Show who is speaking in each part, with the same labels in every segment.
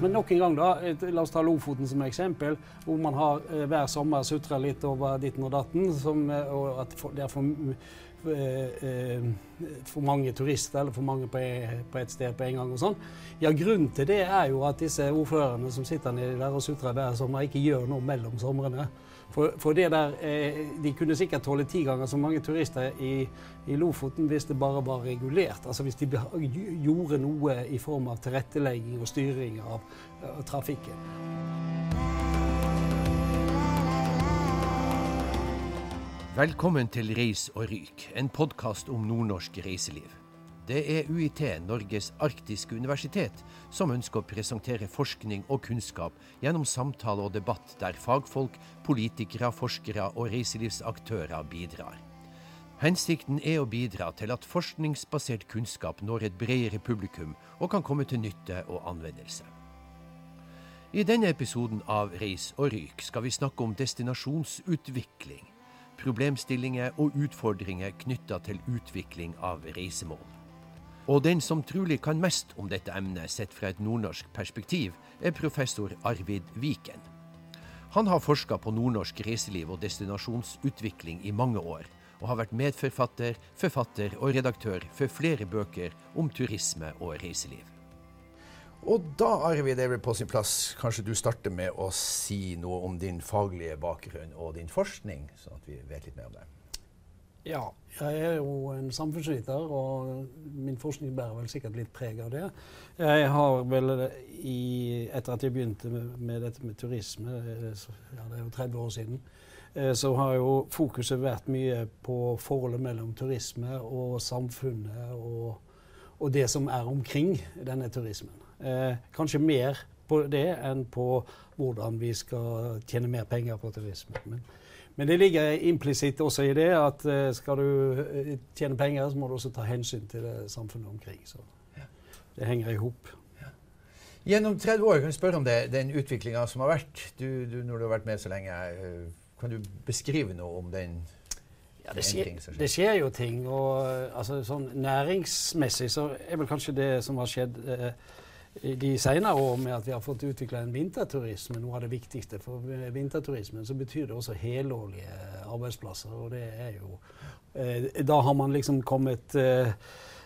Speaker 1: Men nok en gang, da, la oss ta Lofoten som eksempel, hvor man har hver sommer sutra litt over ditten og datten, som, og at det er for for mange turister eller for mange på, på et sted på en gang. og sånn. Ja, Grunnen til det er jo at disse ordførerne som sitter nedi der og sutrer hver sommer, ikke gjør noe mellom somrene. For, for, der, eh, De kunne sikkert tåle ti ganger så mange turister i, i, Lofoten hvis det bare var regulert. Altså Hvis de gjorde noe i form av tilrettelegging og styring av, av trafikken.
Speaker 2: Velkommen til Reis og ryk, en podkast om nordnorsk reiseliv. Det er UiT, Norges arktiske universitet, som ønsker å presentere forskning og kunnskap gjennom samtale og debatt der fagfolk, politikere, forskere og reiselivsaktører bidrar. Hensikten er å bidra til at forskningsbasert kunnskap når et bredere publikum og kan komme til nytte og anvendelse. I denne episoden av Reis og ryk skal vi snakke om destinasjonsutvikling, problemstillinger og utfordringer knytta til utvikling av reisemål. Og den som trolig kan mest om dette emnet sett fra et nordnorsk perspektiv, er professor Arvid Viken. Han har forska på nordnorsk reiseliv og destinasjonsutvikling i mange år, og har vært medforfatter, forfatter og redaktør for flere bøker om turisme og reiseliv.
Speaker 3: Og da Arvid, er det på sin plass kanskje du starter med å si noe om din faglige bakgrunn og din forskning, sånn at vi vet litt mer om det.
Speaker 1: Ja, jeg er jo en samfunnsviter, og min forskning bærer vel sikkert litt preg av det. Jeg har vel, i, etter at jeg begynte med, dette med turisme, ja, det er jo 30 år siden, eh, så har jo fokuset vært mye på forholdet mellom turisme og samfunnet og, og det som er omkring denne turismen. Eh, kanskje mer på det enn på hvordan vi skal tjene mer penger på turisme. Men, men det ligger implisitt også i det at uh, skal du uh, tjene penger, så må du også ta hensyn til det samfunnet omkring. Så ja. det henger i hop. Ja.
Speaker 3: Gjennom 30 år, kan du spørre om det, den utviklinga som har vært? Du, du, når du har vært med så lenge, kan du beskrive noe om den?
Speaker 1: Ja, det skjer, det skjer jo ting. og altså, sånn Næringsmessig så er vel kanskje det som har skjedd de senere år med at vi har fått utvikla en vinterturisme, noe av det viktigste. For vinterturismen så betyr det også helårlige arbeidsplasser. Og det er jo eh, Da har man liksom kommet eh,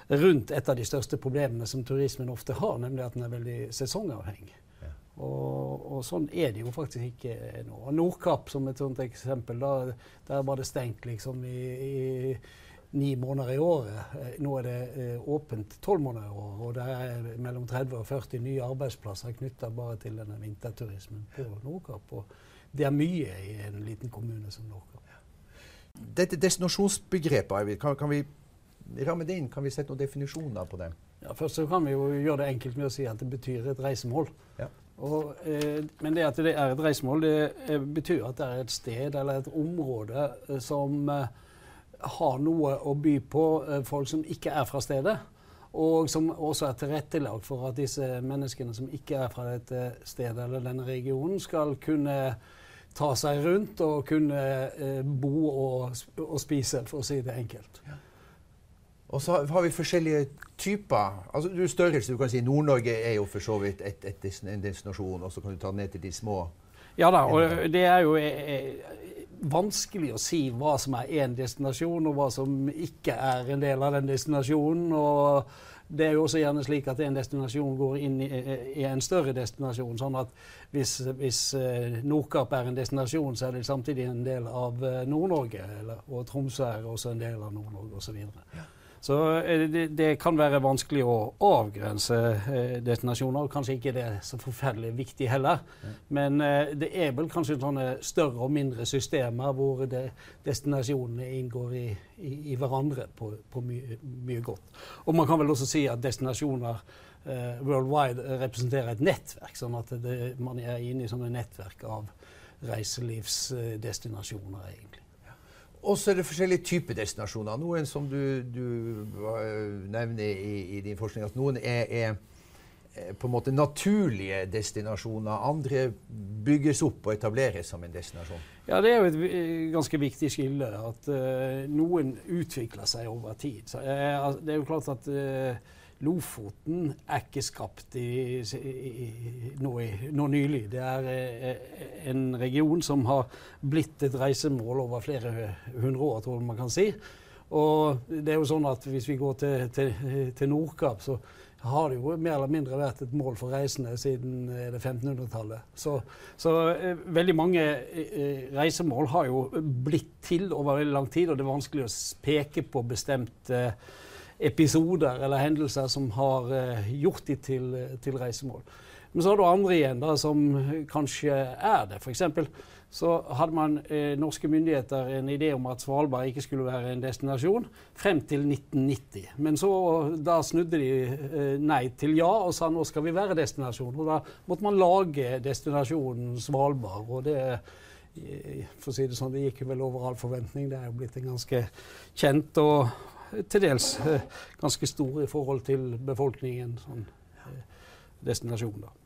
Speaker 1: rundt et av de største problemene som turismen ofte har, nemlig at den er veldig sesongavhengig. Og, og, sånn er det jo faktisk ikke nå. Nordkapp som et sånt eksempel, da, der var det stengt liksom i, i ni måneder i året. Eh, nå er det eh, åpent tolv måneder i året, og det er mellom 30 og 40 nye arbeidsplasser knytta bare til denne vinterturismen på Nordkapp. Og det er mye i en liten kommune som Nordkapp.
Speaker 3: Dette destinasjonsbegrepet, kan, kan vi ramme det inn? Kan vi sette noen definisjoner på det?
Speaker 1: Ja, Først så kan vi jo gjøre det enkelt med å si at det betyr et reisemål. Ja. Og, eh, men det at det er et reisemål, det eh, betyr at det er et sted eller et område som eh, har noe å by på eh, folk som ikke er fra stedet. Og som også er tilrettelagt for at disse menneskene som ikke er fra dette stedet eller denne regionen, skal kunne ta seg rundt og kunne eh, bo og, og, spise, for å si det enkelt. Ja.
Speaker 3: Og så har vi forskjellige typer. Altså, du størrelse, du kan si Nord-Norge er jo for så vidt et, et, en destinasjon, og så kan du ta ned til de små.
Speaker 1: Ja da, og det er jo eh, vanskelig å si hva som er én destinasjon, og hva som ikke er en del av den destinasjonen. og det er jo også gjerne slik at en destinasjon går inn i, i en større destinasjon. sånn at hvis, hvis uh, Nordkapp er en destinasjon, så er det samtidig en del av uh, Nord-Norge. Og Tromsø er også en del av Nord-Norge osv. Så eh, det, det, kan være vanskelig å avgrense eh, destinasjoner. og Kanskje ikke det er så forferdelig viktig heller. Men eh, det er vel kanskje sånne større og mindre systemer hvor det, destinasjonene inngår i, i, i hverandre på, på mye, mye, godt. Og man kan vel også si at destinasjoner worldwide representerer et nettverk. Sånn at det, man er inne i sånne nettverk av reiselivsdestinasjoner, egentlig.
Speaker 3: Og så er det forskjellige typer destinasjoner. Noen som du, du nevner i, i, din forskning, at noen er, er, eh, på en måte naturlige destinasjoner. Andre bygges opp og etableres som en destinasjon.
Speaker 1: Ja, Det er jo et ganske viktig skille. At uh, noen utvikler seg over tid. Så, uh, det er jo klart at uh, Lofoten er ikke skapt i, i, nå, nå, nylig. Det er eh, en region som har blitt et reisemål over flere hundre år, tror jeg man kan si. Og det er jo sånn at Hvis vi går til, til, til Nordkapp, så har det jo mer eller mindre vært et mål for reisende siden 1500-tallet. Eh, så, så eh, veldig mange eh, reisemål har jo blitt til over veldig lang tid, og det er vanskelig å peke på bestemte episoder eller hendelser som har gjort de til, til reisemål. Men så har du andre igjen da, som kanskje er det. F.eks. så hadde man eh, norske myndigheter en idé om at Svalbard ikke skulle være en destinasjon frem til 1990. Men så da snudde de eh, nei til ja og sa nå skal vi være destinasjon. Og da måtte man lage destinasjonen Svalbard. og det eh, for å si det sånn, det gikk vel over all forventning. Det er jo blitt en ganske kjent og til dels eh, ganske stor i forhold til befolkningen. sånn eh, destinasjon. da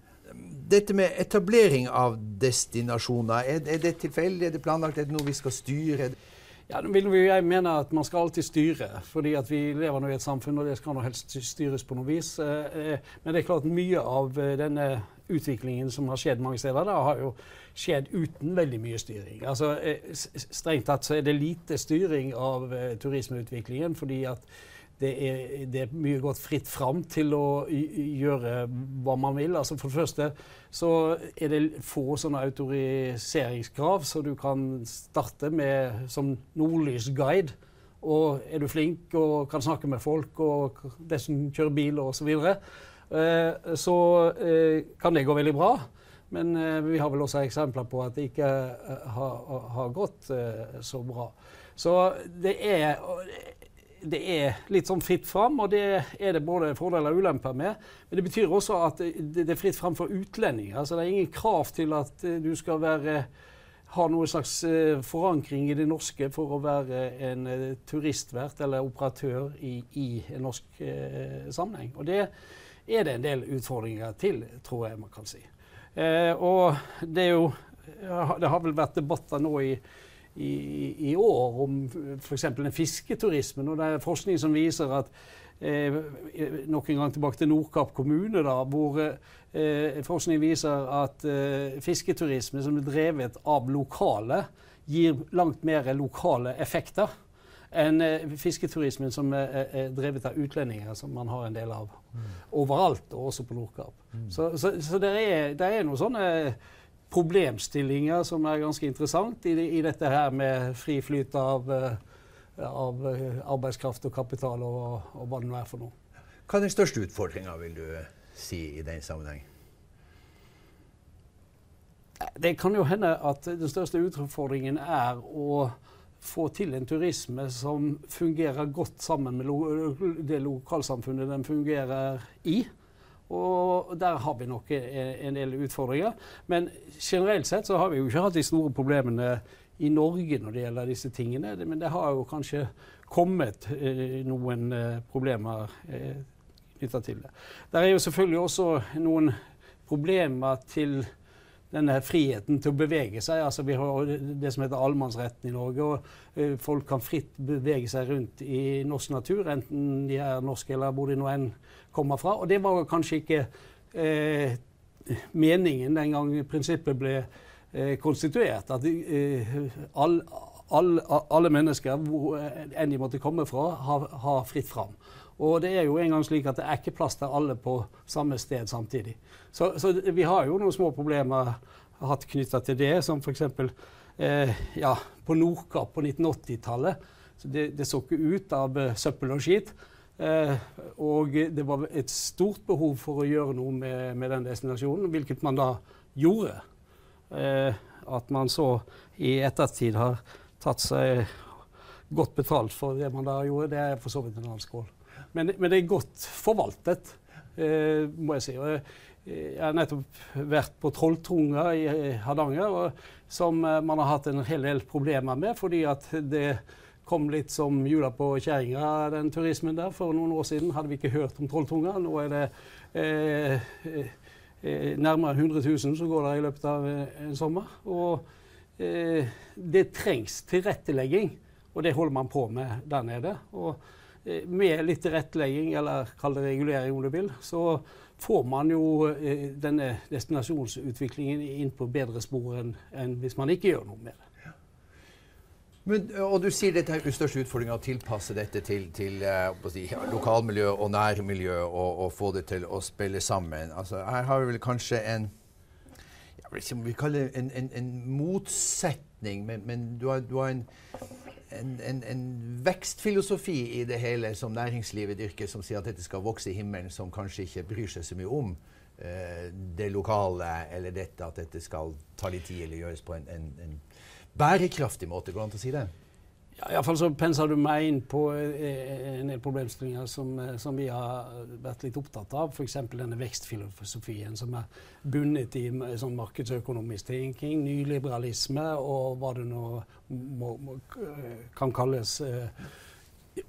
Speaker 3: dette med etablering av destinasjoner, er, er det tilfeldig? Er det planlagt? Er det noe vi skal styre?
Speaker 1: Ja, nå vil Jeg mener at man skal alltid styre, fordi at vi lever nå i et samfunn, og det skal nå helst styres på noe vis. Eh, men det er klart mye av denne utviklingen som har skjedd mange steder, da har jo skjedd uten veldig mye styring. Altså, Strengt tatt så er det lite styring av turismeutviklingen, fordi at det er, det er, mye gått fritt fram til å gjøre hva man vil. Altså for det første så er det få sånne autoriseringskrav, så du kan starte med som nordlysguide. Og er du flink og kan snakke med folk og dessuten kjøre bil osv., så, videre, eh, så eh, kan det gå veldig bra. Men eh, vi har vel også eksempler på at det ikke har, har gått så bra. Så det er det er litt sånn fritt fram, og det er det både fordeler og ulemper med. Men det betyr også at det er fritt fram for utlendinger. Altså, det er ingen krav til at eh, du skal være, ha noe slags eh, forankring i det norske for å være en eh, turistvert eller operatør i, i en norsk eh, sammenheng. Og det er det en del utfordringer til, tror jeg man kan si. Eh, og det er jo Det har vel vært debatter nå i i, i år om f.eks. den fisketurismen. Og det er forskning som viser at eh, Nok en gang tilbake til Nordkapp kommune, da, hvor eh, forskning viser at eh, fisketurisme som er drevet av lokale, gir langt mer lokale effekter enn eh, fisketurismen som er, drevet av utlendinger, som man har en del av mm. overalt, og også på Nordkapp. Mm. Så, så, så det er, er noen sånne problemstillinger som er ganske interessant i, i dette her med fri flyt av, eh, av eh, arbeidskraft og kapital og, og, hva det nå er for noe.
Speaker 3: Hva er den største utfordringa, vil du si, i den sammenheng?
Speaker 1: Det kan jo hende at den største utfordringen er å få til en turisme som fungerer godt sammen med lo det lokalsamfunnet den fungerer i. Og der har vi nok en del utfordringer. Men generelt sett så har vi jo ikke hatt de store problemene i Norge når det gjelder disse tingene. Men det har jo kanskje kommet eh, noen eh, problemer eh, knytta til det. Der er jo selvfølgelig også noen problemer til denne friheten til å bevege seg. Altså, vi har det som heter allemannsretten i Norge. og uh, Folk kan fritt bevege seg rundt i norsk natur, enten de er norske eller hvor de nå enn kommer fra. Og det var kanskje ikke uh, meningen den gang prinsippet ble uh, konstituert. At all, all, alle mennesker, hvor enn de måtte komme fra, har, har fritt fram. Og det er jo en gang slik at det er ikke plass til alle på samme sted samtidig. Så, så vi har jo noen små problemer hatt knytta til det, som f.eks. Eh, ja, på Nordkapp på 1980-tallet. Det, det, så ikke ut av uh, søppel og skit. Eh, og det var et stort behov for å gjøre noe med, med den destinasjonen, hvilket man da gjorde. Eh, at man så i ettertid har tatt seg godt betalt for det man da gjorde, det er for så vidt en annen skål. Men, men det er godt forvaltet, eh, må jeg si. Og jeg har nettopp vært på Trolltunga i Hardanger, og, som eh, man har hatt en hel del problemer med, fordi at det kom litt som jula på kjerringa, den turismen der. For noen år siden hadde vi ikke hørt om Trolltunga. Nå er det eh, eh, nærmere 100 000 som går der i løpet av eh, en sommer. Og eh, det trengs tilrettelegging, og det holder man på med der nede. Og med litt tilrettelegging, eller kall det regulering om du vil, så får man jo denne destinasjonsutviklingen inn på bedre spor enn, en hvis man ikke gjør noe med det.
Speaker 3: Men, og du sier dette er den største utfordringa å tilpasse dette til, til eh, si, ja, lokalmiljø og nærmiljø og, og, få det til å spille sammen. Altså, her har vi vel kanskje en jeg vet ikke om vi kaller det en, en, en motsetning, men, men, du har, du har en, en, vekstfilosofi i det hele som næringslivet dyrker, som sier at dette skal vokse i himmelen, som kanskje ikke bryr seg så mye om eh, det lokale eller dette at dette skal ta litt tid eller gjøres på en, en bærekraftig måte. Går det an å si det?
Speaker 1: Ja, Iallfall så penser du meg inn på eh, en del problemstillinger som, eh, som, vi har vært litt opptatt av. F.eks. denne vekstfilosofien som er bundet i sånn markedsøkonomisk tenking, nyliberalisme og hva det nå må, må, kan kalles. Eh,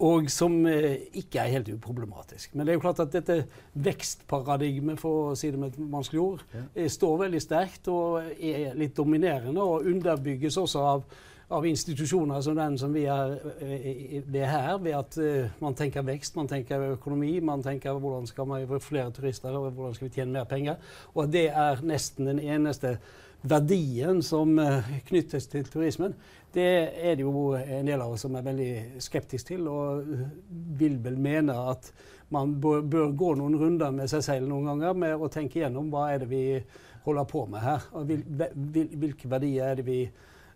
Speaker 1: og som ikke er helt uproblematisk. Men det er jo klart at dette vekstparadigmet for å si det med et vanskelig ord, står veldig sterkt og er litt dominerende, og underbygges også av av institusjoner som den som vi eh, er her, ved at uh, man tenker vekst, man tenker økonomi, man tenker hvordan skal man få flere turister, og hvordan skal vi tjene mer penger. Og det er nesten den eneste verdien som uh, knyttes til turismen. Det er det jo en del av oss som er veldig skeptisk til, og vil vel mene at man bør, bør gå noen runder med seg selv noen ganger med å tenke gjennom hva er det vi holder på med her, og hvil, hvil, hvilke verdier er det vi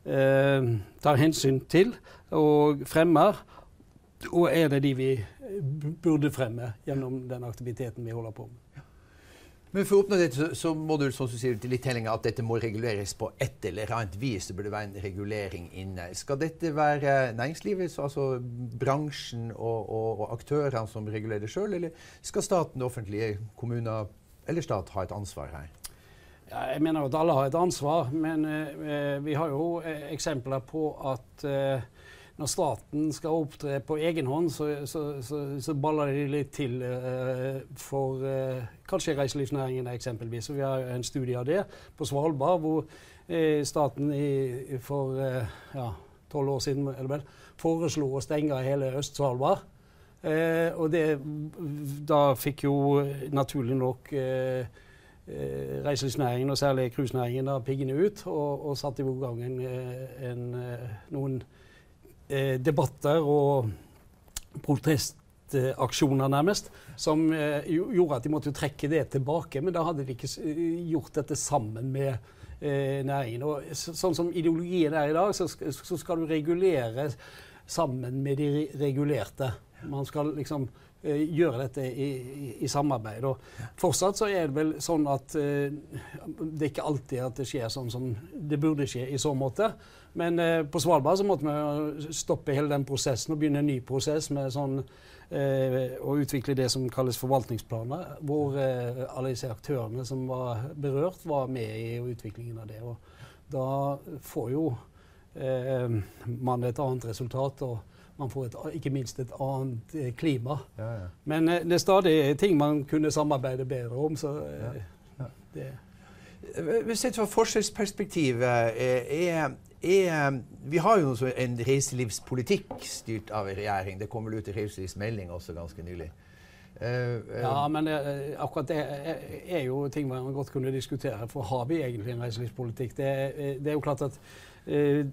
Speaker 1: tar hensyn til og fremmer. Og er det de vi burde fremme gjennom den aktiviteten vi holder på med.
Speaker 3: Men for å oppnå dette, så, så må du som du sier, til litt telling at dette må reguleres på et eller annet vis. Det burde være en regulering inne. Skal dette være næringslivet, altså bransjen og, og, og aktørene som regulerer sjøl, eller skal staten, offentlige kommuner eller stat ha et ansvar her?
Speaker 1: Ja, jeg mener at alle har et ansvar, men eh, vi har jo eh, eksempler på at eh, når staten skal opptre på egen hånd, så, så, så, så baller de litt til eh, for eh, kanskje reiselivsnæringen eksempelvis. Så vi har en studie av det på Svalbard, hvor eh, staten i, for tolv år siden vel, foreslo å stenge hele Øst-Svalbard. og det, da fikk jo naturlig nok eh, eh, reiselivsnæringen, og særlig cruisenæringen, piggene ut og, og satte i gang en, eh, en, eh, noen eh, debatter og protestaksjoner, nærmest, som eh, gjorde at de måtte trekke det tilbake. Men da hadde de ikke gjort dette sammen med eh, næringen. Og så, sånn som ideologien er i dag, så, så skal du regulere sammen med de regulerte. Man skal liksom Eh, gjøre dette i, i, i, samarbeid. Og fortsatt så er det vel sånn at uh, det er ikke alltid at det skjer sånn som det burde skje i så måte. Men uh, på Svalbard så måtte vi stoppe hele den prosessen og begynne en ny prosess med sånn å utvikle det som kalles forvaltningsplaner, hvor alle disse aktørene som var berørt, var med i utviklingen av det. Og da får jo man et annet resultat. og man får et, ikke minst et annet eh, klima. Ja, ja. Men eh, det er stadig ting man kunne samarbeide bedre om. så eh, ja, det
Speaker 3: Sett fra forskjellsperspektivet er, er, Vi har jo en reiselivspolitikk styrt av en regjering. Det kom vel ut en reiselivsmelding også ganske nylig.
Speaker 1: Uh, uh, ja, men det, akkurat det er jo ting man godt kunne diskutere. For har vi egentlig en reiselivspolitikk? Det, det er jo klart at uh,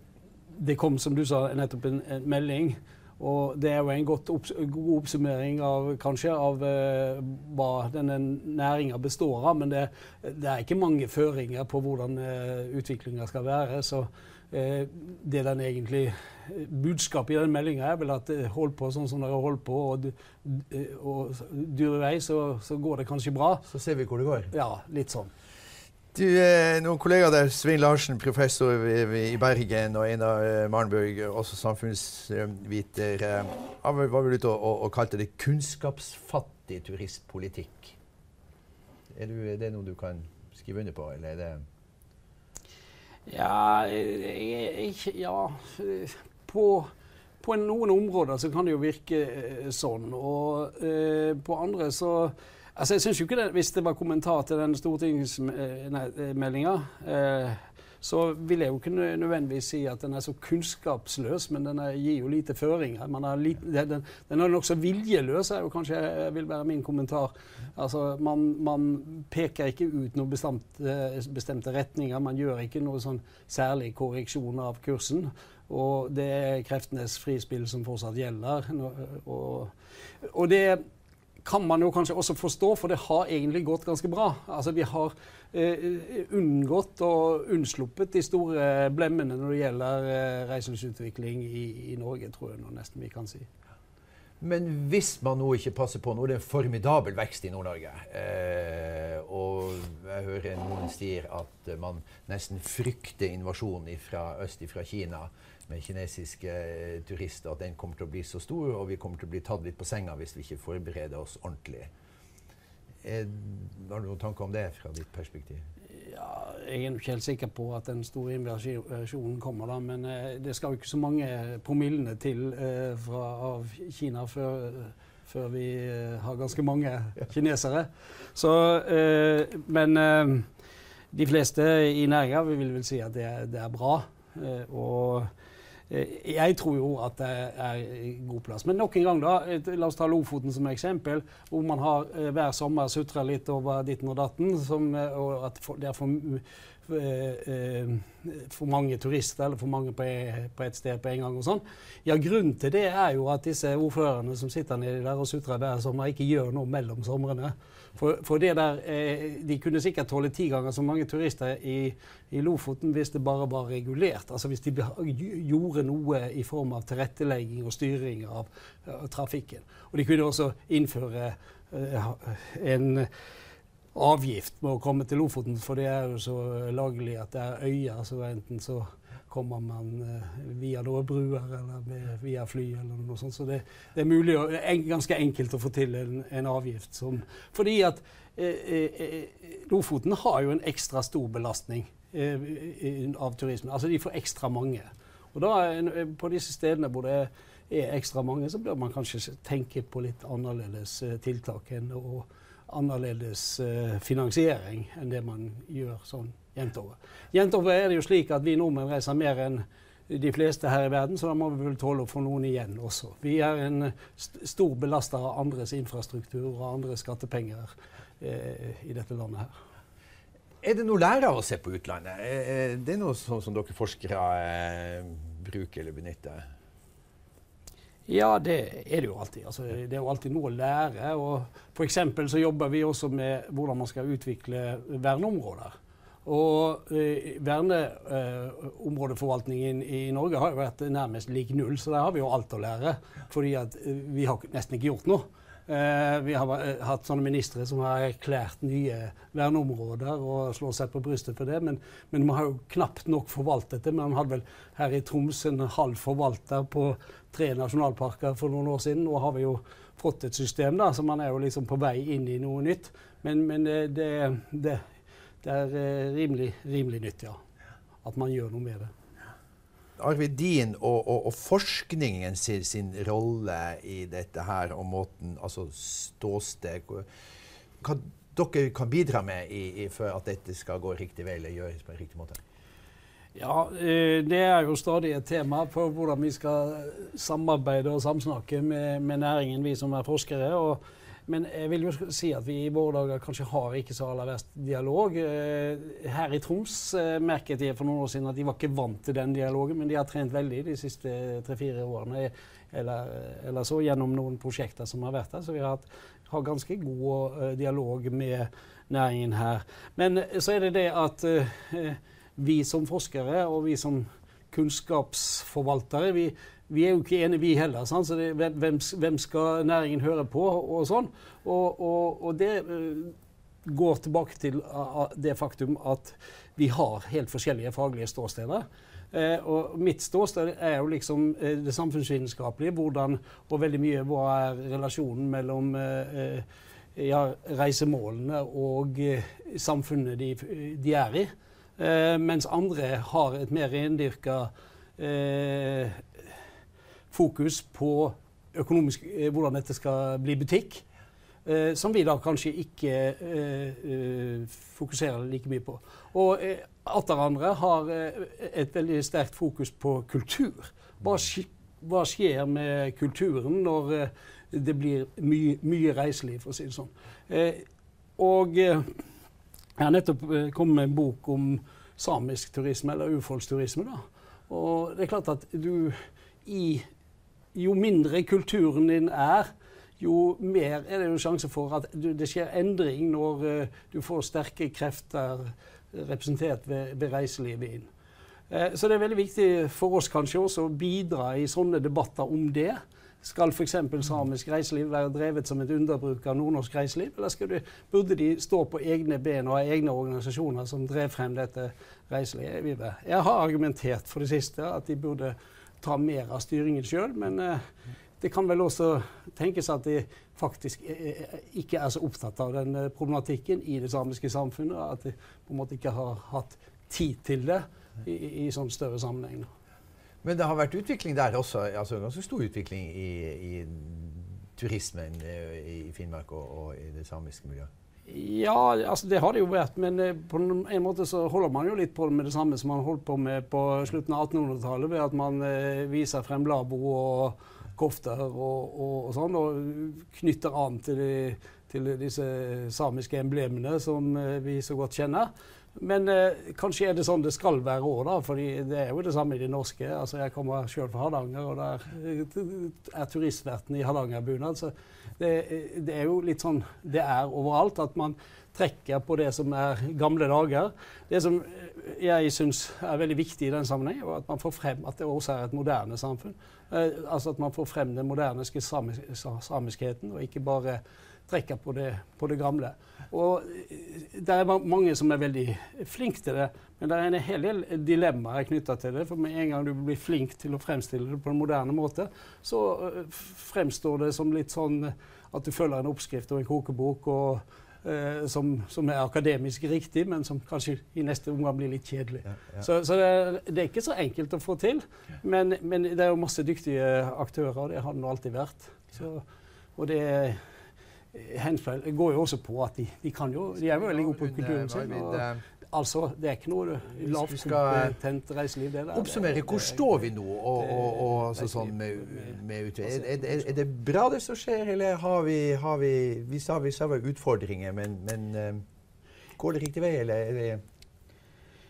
Speaker 1: det kom, som du sa, nettopp en, en melding. Og det er jo en god oppsummering av, kanskje, av eh, hva denne næringa består av. Men det, det, er ikke mange føringer på hvordan eh, utviklinga skal være. Så eh, det den egentlig Budskapet i den meldinga er vel at uh, hold på sånn som dere holdt på, og, og dyr i vei, så, så går det kanskje bra.
Speaker 3: Så ser vi hvor det går.
Speaker 1: Ja, litt sånn.
Speaker 3: Du, eh, noen kollegaer der, Svein Larsen, professor i Bergen, og Einar eh, Marnburg, også samfunnsviter, han var vel ute og, kalte det kunnskapsfattig turistpolitikk. Er, er, det noe du kan skrive under på, eller er det
Speaker 1: Ja, jeg, ja på, på, noen områder så kan det jo virke sånn. Og eh, på andre så Altså, jeg synes jo ikke det, Hvis det var kommentar til den stortingsmeldinga, eh, så vil jeg jo ikke nødvendigvis si at den er så kunnskapsløs, men den er, gir jo lite føringer. Lite, den, den, er nokså viljeløs, er jo kanskje vil være min kommentar. Altså, man, man peker ikke ut noen bestemte, bestemte retninger. Man gjør ikke noe sånn særlig korreksjon av kursen. Og det er kreftenes frispill som fortsatt gjelder. Og, og det kan man jo kanskje også forstå, for det har egentlig gått ganske bra. Altså Vi har eh, unngått og unnsluppet de store blemmene når det gjelder eh, reiselivsutvikling i, i, Norge, tror jeg nå nesten vi kan si.
Speaker 3: Men hvis man nå ikke passer på Nå er det en formidabel vekst i Nord-Norge. Eh, og jeg hører noen sier at man nesten frykter invasjon fra øst fra Kina med kinesiske eh, turister at den kommer til å bli så stor, og vi kommer til å bli tatt litt på senga hvis vi ikke forbereder oss ordentlig. Er, har du noen tanker om det fra ditt perspektiv?
Speaker 1: Ja, jeg er ikke helt sikker på at den store invasjonen kommer, da, men eh, det skal jo ikke så mange promillene til eh, fra, av Kina før, før vi eh, har ganske mange kinesere. Så, eh, men eh, de fleste i næringa vil vel si at det, det er bra. og jeg tror jo at det er god plass. Men nok en gang, da. La oss ta Lofoten som eksempel. Hvor man har eh, hver sommer sutra litt over ditten og datten. Som, eh, og at det er for, for, mange turister, eller for mange på, på et sted på en gang. og sånn. Ja, Grunnen til det er jo at disse ordførerne som sitter nedi der og sutrer hver sommer, ikke gjør noe mellom somrene. For, for der, eh, De kunne sikkert tåle ti ganger så mange turister i, i, Lofoten hvis det bare var regulert. Altså Hvis de gjorde noe i form av tilrettelegging og styring av, uh, trafikken. Og de kunne også innføre uh, en avgift med å komme til Lofoten, for det er jo så lagelig at det er øyer. så enten så kommer man uh, via noen bruer eller med, via fly eller noe sånt. Så det, det er mulig og en, ganske enkelt å få til en, en avgift som Fordi at eh, eh, Lofoten har jo en ekstra stor belastning eh, av turismen. Altså de får ekstra mange. Og da eh, på disse stedene hvor det er ekstra mange, så bør man kanskje tenke på litt annerledes eh, tiltak enn og annerledes finansiering enn det man gjør sånn jevnt over. Er det jo slik at vi nordmenn reiser mer enn de fleste her i verden, så da må vi vel tåle å få noen igjen også. Vi er en st stor belaster av andres infrastruktur og andres skattepenger eh, i dette landet her.
Speaker 3: Er det noe lære av å se på utlandet? Er det noe som, som dere forskere eh, bruker eller benytter?
Speaker 1: Ja, det er det jo alltid. Altså, det er jo alltid noe å lære. og F.eks. så jobber vi også med hvordan man skal utvikle verneområder. Og eh, Verneområdeforvaltningen eh, i Norge har jo vært nærmest lik null, så der har vi jo alt å lære. Fordi at eh, vi har nesten ikke gjort noe. Eh, vi har eh, hatt sånne ministre som har erklært nye verneområder og slår seg på brystet for det, men, men man har jo knapt nok forvaltet det. Man hadde vel her i Troms en halv forvalter på tre nasjonalparker for noen år siden. Nå har vi jo fått et system, da, så man er jo liksom på vei inn i noe nytt. Men, men det, det, det det er eh, rimelig, rimelig nytt, ja. At man gjør noe med det.
Speaker 3: Arvid, din og, og, og forskningen sin, sin, rolle i dette her, og måten Altså ståsted Hva dere kan bidra med i, i, for at dette skal gå riktig vei eller gjøres på en riktig måte?
Speaker 1: Ja, eh, det er jo stadig et tema for hvordan vi skal samarbeide og samsnakke med, med næringen, vi som er forskere. og men jeg vil jo si at vi i våre dager kanskje har ikke så aller verst dialog. Eh, her i Troms eh, merket jeg for noen år siden at de var ikke vant til den dialogen, men de har trent veldig de siste tre-fire årene. Eller, eller, så gjennom noen prosjekter som har vært der. Så vi har hatt har ganske god dialog med næringen her. Men så er det det at vi som forskere og vi som kunnskapsforvaltere vi, vi er jo ikke enige, vi heller. Sant? Så det, hvem, hvem, skal næringen høre på, og sånn. Og, og, og det uh, går tilbake til det faktum at vi har helt forskjellige faglige ståsteder. Uh, og mitt ståsted er jo liksom det samfunnsvitenskapelige. Hvordan, og veldig mye hva er relasjonen mellom ja, reisemålene og samfunnet de, de, er i. mens andre har et mer rendyrka eh, fokus på økonomisk, eh, hvordan dette skal bli butikk. Eh, som vi da kanskje ikke eh, eh fokuserer like mye på. Og eh, atter andre har et veldig sterkt fokus på kultur. Hva, hva skjer med kulturen når det blir mye, mye reiseliv, for å si det sånn. og jeg har nettopp kommet med en bok om samisk turisme, eller urfolksturisme. da. Og det er klart at du i Jo mindre kulturen din er, jo mer er det jo sjanse for at det skjer endring når uh, du får sterke krefter representert ved, ved reiselivet inn. Uh, så det er veldig viktig for oss kanskje også å bidra i sånne debatter om det. Skal f.eks. samisk reiseliv være drevet som et underbruk av nordnorsk reiseliv, eller du, burde de stå på egne ben og ha egne organisasjoner som drev frem dette reiselivet? Jeg har argumentert for det siste, at de burde ta mer av styringen sjøl, men uh, det kan vel også tenkes at de faktisk ikke er så opptatt av den eh, problematikken i det samiske samfunnet, at de på en måte ikke har hatt tid til det i, i sånn større sammenheng.
Speaker 3: Men det har vært utvikling der også, altså ganske stor utvikling i, i turismen eh, i Finnmark og, og, i det samiske miljøet?
Speaker 1: Ja, altså det har det jo vært. Men eh, på en måte så holder man jo litt på med det samme som man holdt på med på slutten av 1800-tallet, ved at man eh, viser frem labo og kofter og, og, og, sånn, og knytter an til, de, til disse samiske emblemene som eh, vi så godt kjenner. Men eh, kanskje er det sånn det skal være òg, da. For det er jo det samme i de norske. Altså, jeg kommer sjøl fra Hardanger, og der eh, er turistverten i hardangerbunad. Så det, det, er jo litt sånn det er overalt. At man trekker på det som er gamle dager. Det som eh, jeg syns er veldig viktig i den sammenheng, er at man får frem at det også er et moderne samfunn. Eh, altså at man får frem den moderniske samisk, samiskheten, og ikke bare trekker på det, på det gamle. Og eh, det er mange som er veldig flinke til det, men det er en hel del dilemmaer knytta til det. For med en gang du blir flink til å fremstille det på en moderne måte, så uh, fremstår det som litt sånn at du følger en oppskrift og en kokebok. og eh, som, som, er akademisk riktig, men som kanskje i neste omgang blir litt kjedelig. Ja, ja. Så, så det, er, det, er, ikke så enkelt å få til. Men, men, det er jo masse dyktige aktører, og det har det alltid vært. Så, og det Hensfeld går jo også på at de, de kan jo De er jo veldig gode på kulturen sin. altså, det er ikke noe lavkompetent reiseliv. det der.
Speaker 3: Oppsummere. Hvor står vi nå og, og, og så, sånn med, med er, er, er, det bra det som skjer, eller har vi, har vi Vi sa vi sa utfordringer, men, men uh, går det riktig vei, eller er det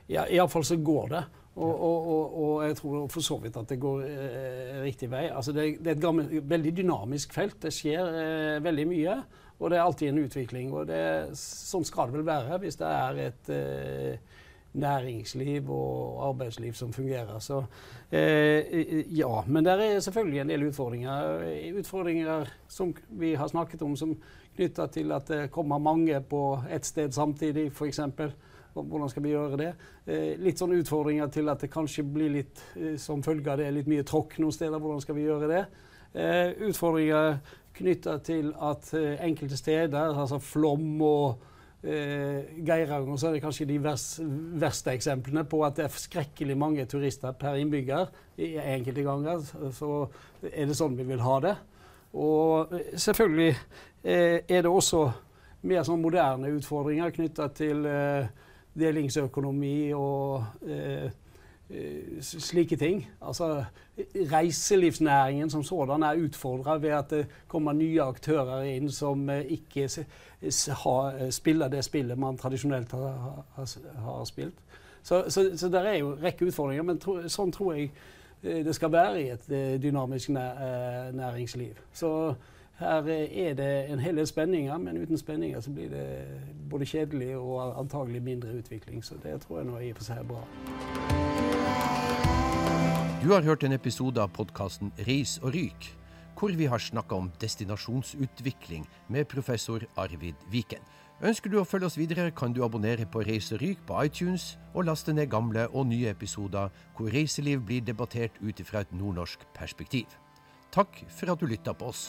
Speaker 1: Ja, iallfall så går det. Og, og, og, og, jeg tror for så vidt at det går eh, riktig vei. Altså det, det, er et gammel, veldig dynamisk felt. Det skjer eh, veldig mye. Og det er alltid en utvikling. Og det, sånn skal det vel være hvis det er et eh, næringsliv og arbeidsliv som fungerer. Så eh, ja. Men det er selvfølgelig en del utfordringer. Utfordringer som vi har snakket om, som knytta til at det kommer mange på ett sted samtidig, f.eks. Hvordan skal vi gjøre det? Eh, litt sånne utfordringer til at det kanskje blir litt eh, som følge av det litt mye tråkk noen steder. Hvordan skal vi gjøre det? Eh, utfordringer knytta til at enkelte steder, altså Flom og Geiranger, så er det kanskje de vers, verste eksemplene på at det er skrekkelig mange turister per innbygger i enkelte ganger. Så er det sånn vi vil ha det. Og eh, selvfølgelig eh, er det også mer sånn moderne utfordringer knytta til eh, delingsøkonomi og slike ting. Altså, reiselivsnæringen som sådan er utfordra ved at det kommer nye aktører inn som ikke spiller det spillet man tradisjonelt har, spilt. Så, så, så det er jo en rekke utfordringer, men tro, sånn tror jeg det skal være i et dynamisk næringsliv. Så her er det en hel del spenninger, men uten spenninger så blir det både kjedelig og antagelig mindre utvikling. Så det tror jeg nå i og for seg er bra.
Speaker 2: Du har hørt en episode av podkasten Reis og ryk, hvor vi har snakka om destinasjonsutvikling med professor Arvid Viken. Ønsker du å følge oss videre, kan du abonnere på Reiseryk på iTunes, og laste ned gamle og nye episoder hvor reiseliv blir debattert ut fra et nordnorsk perspektiv. Takk for at du lytta på oss.